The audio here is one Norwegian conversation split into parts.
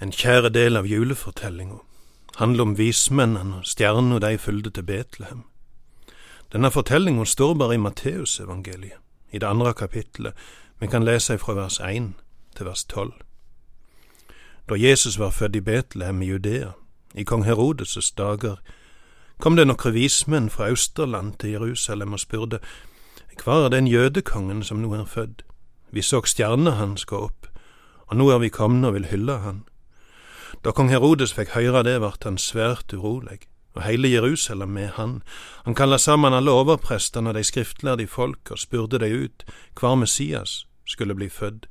En kjære del av julefortellinga handler om vismennene og stjerna de fulgte til Betlehem. Denne fortellinga står bare i Matteusevangeliet, i det andre kapittelet. Vi kan lese fra vers 1 til vers 12. Da Jesus var født i Betlehem i Judea, i kong Herodes' dager, kom det nokre vismenn fra Austerland til Jerusalem og spurte, Hva er den jødekongen som nå er født? Vi så stjerna hans gå opp, og nå er vi komne og vil hylle han. Da kong Herodes fikk høre det, vart han svært urolig, og heile Jerusalem med han. Han kalla sammen alle overprestene og de skriftlærde folk og spurte dei ut hvar Messias skulle bli født.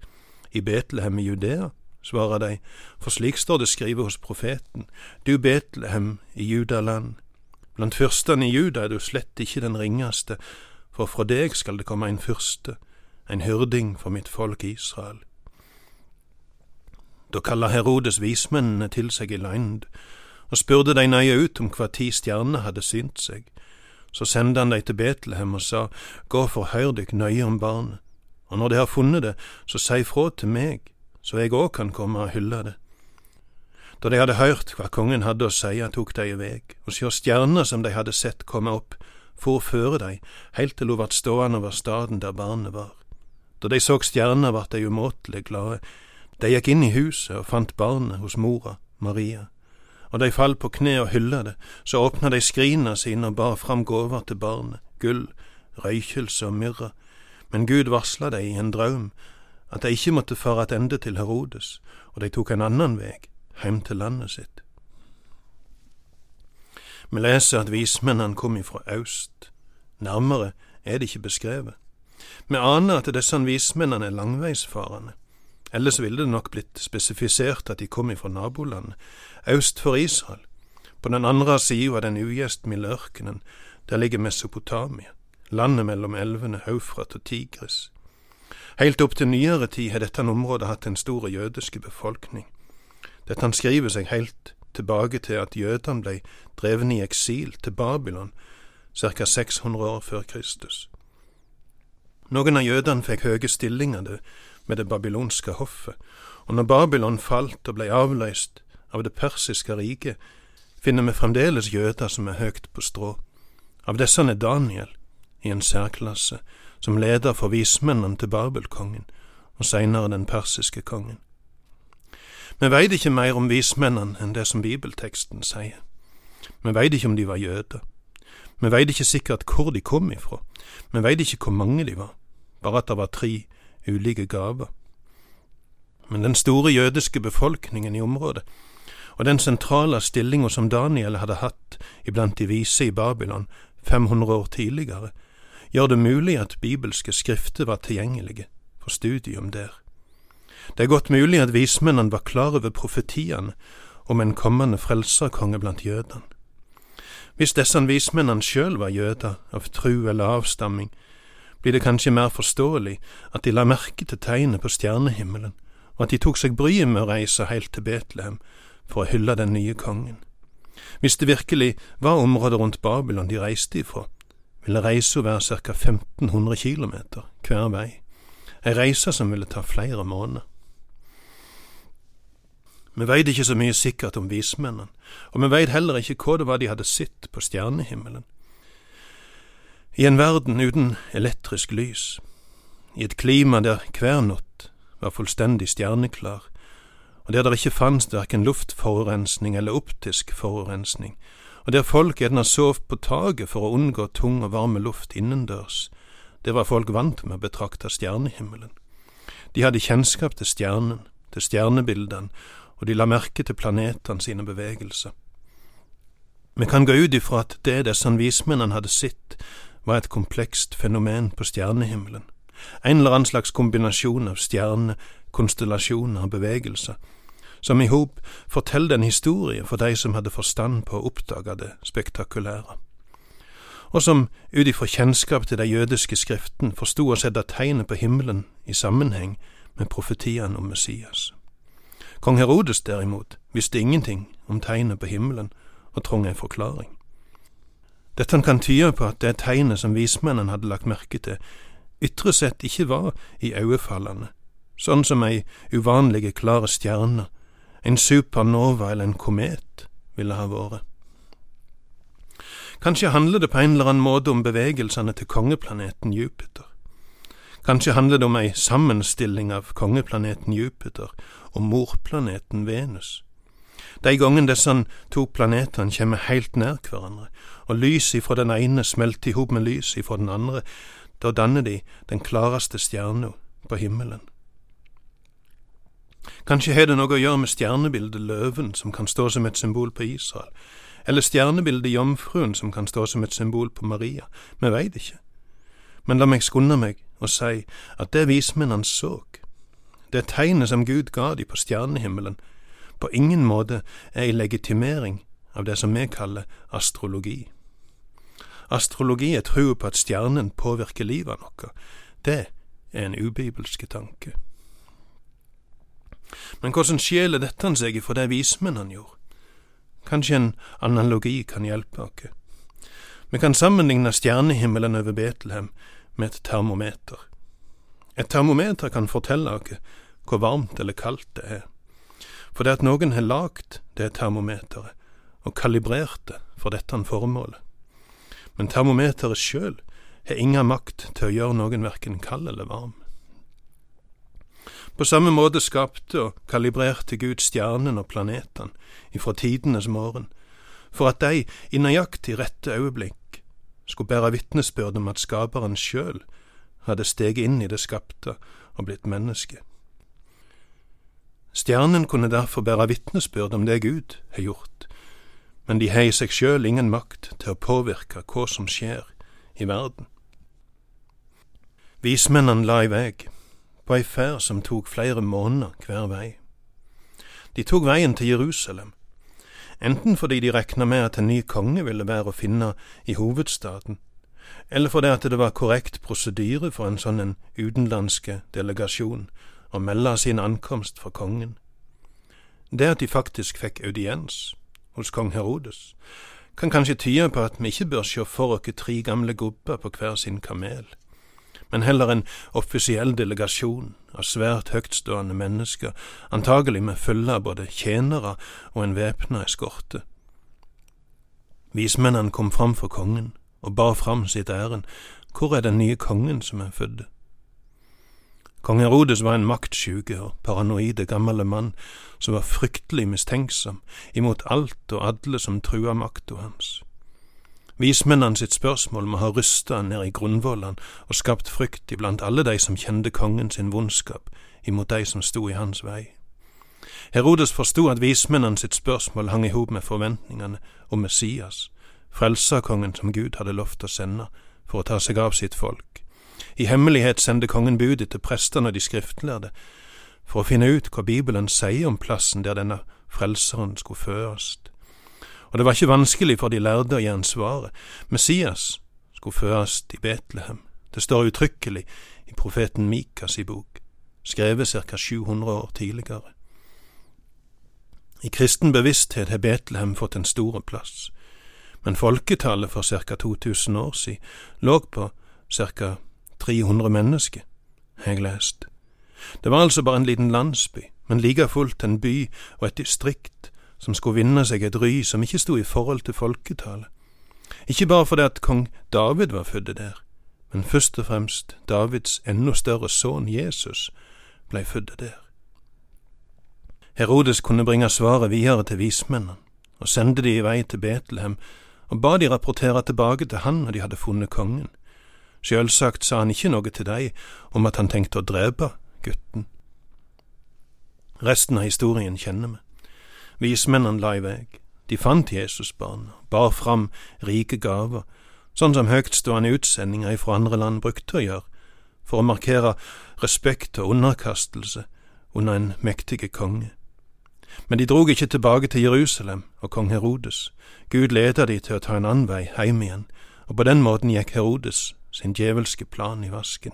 I Betlehem i Judea, svarer de, for slik står det skrevet hos profeten, du Betlehem i Judaland. Blant fyrstene i Juda er du slett ikke den ringeste, for fra deg skal det komme en fyrste, en hyrding for mitt folk Israel. Da kalla Herodes vismennene til seg i løgn, og spurte de nøye ut om hva ti stjerner hadde synt seg. Så sendte han dei til Betlehem og sa, Gå og forhør dykk nøye om barnet, og når de har funnet det, så si fra til meg, så jeg òg kan komme og hylle det. Da de hadde hørt hva kongen hadde å seie, tok de i veg, og sjå stjerner som de hadde sett komme opp, for føre dei, heilt til hun vart stående over staden der barnet var. Da de så stjerner, vart de umåtelig glade, de gikk inn i huset og fant barnet hos mora, Maria, og de falt på kne og hylla det, så åpna de skrina sine og bar fram gåver til barnet, gull, røykelse og myrra, men Gud varsla dei i en draum at de ikke måtte fara attende til Herodes, og de tok en annan vei, heim til landet sitt. Vi leser at vismennene kom ifra aust, nærmere er det ikke beskrevet. Vi aner at disse vismennene er langveisfarende. Ellers ville det nok blitt spesifisert at de kom ifra nabolandet, øst for Israel. På den andre sida av den ugjestmilde ørkenen, der ligger Mesopotamia, landet mellom elvene Haufrat og Tigris. Helt opp til nyere tid har dette området hatt en stor jødiske befolkning. Dette skriver seg helt tilbake til at jødene ble drevne i eksil til Babylon ca. 600 år før Kristus. Noen av jødene fikk høye stillinger med det babylonske hoffet, og når Babylon falt og blei avløst av det persiske riket, finner vi fremdeles jøder som er høgt på strå. Av disse er Daniel i en særklasse, som leder for vismennene til Babelkongen, og seinere den persiske kongen. Vi veit ikke mer om vismennene enn det som bibelteksten sier. Vi veit ikke om de var jøder. Vi veit ikke sikkert hvor de kom ifra. Vi veit ikke hvor mange de var, bare at det var tre ulike gaver. Men den store jødiske befolkningen i området, og den sentrale stillinga som Daniel hadde hatt iblant de vise i Babylon 500 år tidligere, gjør det mulig at bibelske skrifter var tilgjengelige for studium der. Det er godt mulig at vismennene var klar over profetiene om en kommende frelserkonge blant jødene. Hvis disse vismennene sjøl var jøder av tru eller avstamming, blir det kanskje mer forståelig at de la merke til tegnet på stjernehimmelen, og at de tok seg bryet med å reise helt til Betlehem for å hylle den nye kongen. Hvis det virkelig var området rundt Babylon de reiste ifra, ville reisa være ca 1500 kilometer hver vei, ei reise som ville ta flere måneder. Vi veit ikke så mye sikkert om vismennene, og vi veit heller ikke hva det var de hadde sett på stjernehimmelen. I en verden uten elektrisk lys, i et klima der hver natt var fullstendig stjerneklar, og der det ikke fantes verken luftforurensning eller optisk forurensning, og der folk gjerne sov på taket for å unngå tung og varme luft innendørs, der var folk vant med å betrakte stjernehimmelen. De hadde kjennskap til stjernen, til stjernebildene, og de la merke til planetene sine bevegelser. Vi kan gå ut ifra at det disse vismennene hadde sett, var et komplekst fenomen på stjernehimmelen, en eller annen slags kombinasjon av stjerner, konstellasjoner og bevegelser, som i hop forteller en historie for de som hadde forstand på å oppdage det spektakulære, og som ut ifra kjennskap til de jødiske skriften forsto å sette tegnet på himmelen i sammenheng med profetiene om Messias. Kong Herodes derimot visste ingenting om tegnet på himmelen og trong en forklaring. Dette kan tyde på at det tegnet som vismennene hadde lagt merke til, ytre sett ikke var i iøynefallende, sånn som ei uvanlig klare stjerne en supernova eller en komet ville ha vært. Kanskje handler det på en eller annen måte om bevegelsene til kongeplaneten Jupiter. Kanskje handler det om ei sammenstilling av kongeplaneten Jupiter og morplaneten Venus. De gangene disse to planetene kommer helt nær hverandre, og lys ifra den ene smelter i hop med lys ifra den andre, da danner de den klareste stjerna på himmelen. Kanskje har det noe å gjøre med stjernebildet løven, som kan stå som et symbol på Israel, eller stjernebildet jomfruen, som kan stå som et symbol på Maria, vi veit ikke. Men la meg skunde meg og si at det vismennene så, det tegnet som Gud ga de på stjernehimmelen, på ingen måte er ei legitimering av det som vi kaller astrologi. Astrologi er trua på at stjernen påvirker livet av noe. Det er en ubibelske tanke. Men hvordan skjeler dette seg ifra det vismennene gjorde? Kanskje en analogi kan hjelpe oss. Vi kan sammenligne stjernehimmelen over Betlehem med et termometer. Et termometer kan fortelle oss hvor varmt eller kaldt det er, for det at noen har lagd det termometeret og kalibrert det for dette formålet. Men termometeret sjøl har ingen makt til å gjøre noen verken kald eller varm. På samme måte skapte og kalibrerte Gud stjernene og planetene ifra tidenes morgen, for at de i nøyaktig rette øyeblikk skulle bære vitnesbyrd om at Skaperen sjøl hadde steget inn i det skapte og blitt menneske. Stjernen kunne derfor bære vitnesbyrd om det Gud har gjort, men de har i seg sjøl ingen makt til å påvirke hva som skjer i verden. Vismennene la i vei på ei ferd som tok flere måneder hver vei. De tok veien til Jerusalem, enten fordi de regna med at en ny konge ville være å finne i hovedstaden, eller fordi at det var korrekt prosedyre for en sånn en utenlandske delegasjon å melde sin ankomst for kongen. Det at de faktisk fikk audiens hos kong Herodes, kan kanskje tyde på at vi ikke bør se for oss tre gamle gubber på hver sin kamel men heller en offisiell delegasjon av svært høytstående mennesker, antagelig med følge av både tjenere og en væpna eskorte. Vismennene kom fram for kongen og bar fram sitt ærend, hvor er den nye kongen som er født? Kong Herodes var en maktsjuke og paranoide gammel mann som var fryktelig mistenksom imot alt og alle som trua makta hans. Vismennene sitt spørsmål må ha rysta ned i grunnvollene og skapt frykt iblant alle de som kjente kongen sin vondskap imot de som sto i hans vei. Herodes forsto at vismennene sitt spørsmål hang i hop med forventningene om Messias, frelserkongen som Gud hadde lovt å sende for å ta seg av sitt folk. I hemmelighet sendte kongen budet til prestene og de skriftlærde for å finne ut hva Bibelen sier om plassen der denne frelseren skulle føres. og det var ikke vanskelig for de lærde å gi han svaret. Messias skulle føres i Betlehem. Det står uttrykkelig i profeten Mikas i bok, skrevet ca. 700 år tidligere. I kristen bevissthet har Betlehem fått en stor plass, men folketallet for ca. 2000 år siden lå på ca. 300 mennesker, har jeg lest. Det var altså bare en liten landsby, men like fullt en by og et distrikt som skulle vinne seg et ry som ikke sto i forhold til folketallet. Ikke bare fordi at kong David var født der, men først og fremst Davids enda større sønn Jesus blei født der. Herodes kunne bringe svaret videre til vismennene, og sende de i vei til Betlehem, og ba de rapportere tilbake til han når de hadde funnet kongen. Sjølsagt sa han ikke noe til dem om at han tenkte å drepe gutten. Resten av historien kjenner vi. Vismennene la i vei. De fant Jesusbarnet, bar fram rike gaver, sånn som høytstående utsendinger fra andre land brukte å gjøre, for å markere respekt og underkastelse under en mektige konge. Men de drog ikke tilbake til Jerusalem og kong Herodes. Gud leda de til å ta en annen vei hjem igjen, og på den måten gikk Herodes sin djevelske plan i vasken.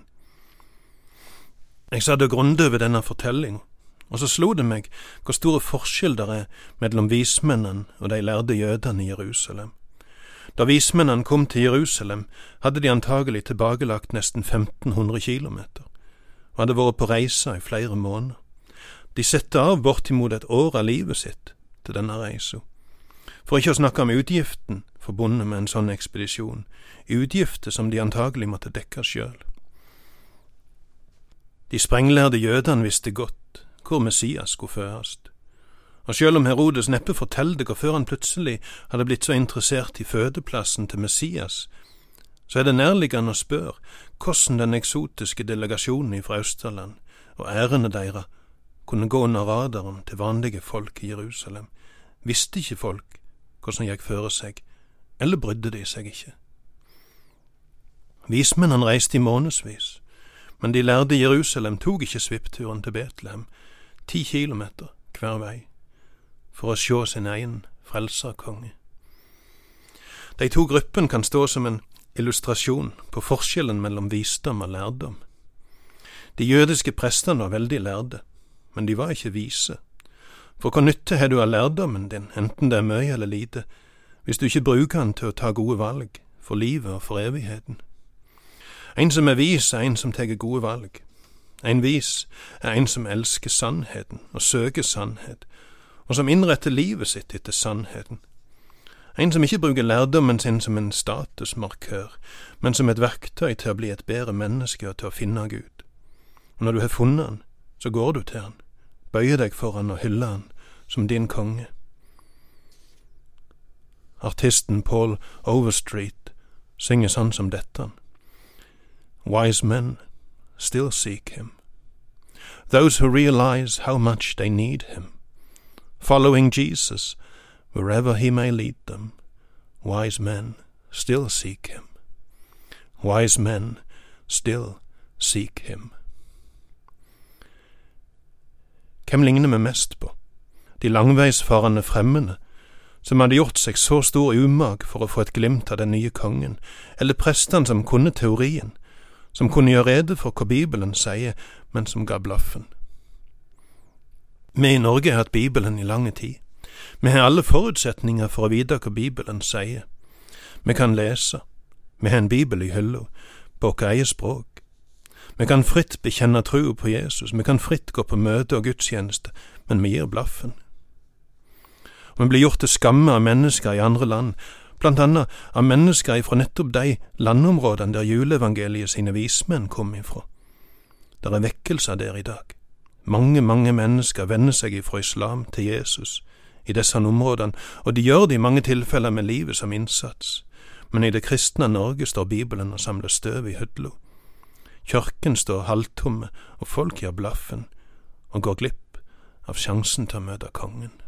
Jeg satt og grunde ved denne fortellinga og så slo det meg hvor store forskjell det er mellom vismennene og de lærde jødene i Jerusalem. Da vismennene kom til Jerusalem, hadde de antagelig tilbakelagt nesten 1500 kilometer, og hadde vært på reise i flere måneder. De setter av bortimot et år av livet sitt til denne reisa. For ikke å snakke om utgiften forbundet med en sånn ekspedisjon, utgifter som de antagelig måtte dekke sjøl. De sprenglærde jødene visste godt hvor Messias skulle føres, Og sjøl om Herodes neppe fortalte hvorfor han plutselig hadde blitt så interessert i fødeplassen til Messias, så er det nærliggende å spørre hvordan den eksotiske delegasjonen fra Østerland og ærene deres kunne gå under radaren til vanlige folk i Jerusalem. Visste ikke folk hva som gikk føre seg, eller brydde de seg ikke? Vismennene reiste i månedsvis, men de lærde Jerusalem tok ikke svippturen til Betlehem, ti kilometer hver vei, for å sjå sin egen frelserkonge. De to gruppene kan stå som en illustrasjon på forskjellen mellom visdom og lærdom. De jødiske prestene var veldig lærde, men de var ikke vise. For hva nytte har du av lærdommen din, enten det er mye eller lite, hvis du ikke bruker den til å ta gode valg, for livet og for evigheten? En som er vis, er en som tar gode valg. En vis er en som elsker sannheten og søker sannhet, og som innretter livet sitt etter sannheten. En som ikke bruker lærdommen sin som en statusmarkør, men som et verktøy til å bli et bedre menneske og til å finne Gud. Og når du har funnet han, så går du til han, bøyer deg for han og hyller han som din konge. Artisten Paul Overstreet synger sånn som dette. Wise men still seek him. Those who realize how much they need him. Following Jesus wherever he may lead them, wise men still seek him. Wise men still seek him. Hvem ligner vi mest på? De langveisfarende fremmede, som hadde gjort seg så stor umak for å få et glimt av den nye kongen, eller prestene som kunne teorien, som kunne gjøre rede for hva Bibelen sier, men som ga blaffen. Vi i Norge har hatt Bibelen i lange tid. Vi har alle forutsetninger for å vite hva Bibelen sier. Vi kan lese, vi har en bibel i hylla, på vårt eget språk. Vi kan fritt bekjenne troa på Jesus, vi kan fritt gå på møte og gudstjeneste, men vi gir blaffen. Og vi blir gjort til skamme av mennesker i andre land, blant annet av mennesker ifra nettopp de landområdene der juleevangeliet sine vismenn kom ifra. Der er vekkelser der i dag. Mange, mange mennesker vender seg ifra islam til Jesus i disse områdene, og de gjør det i mange tilfeller med livet som innsats. Men i det kristne Norge står Bibelen og samler støv i hylla. Kjørken står halvtomme, og folk gir blaffen og går glipp av sjansen til å møte kongen.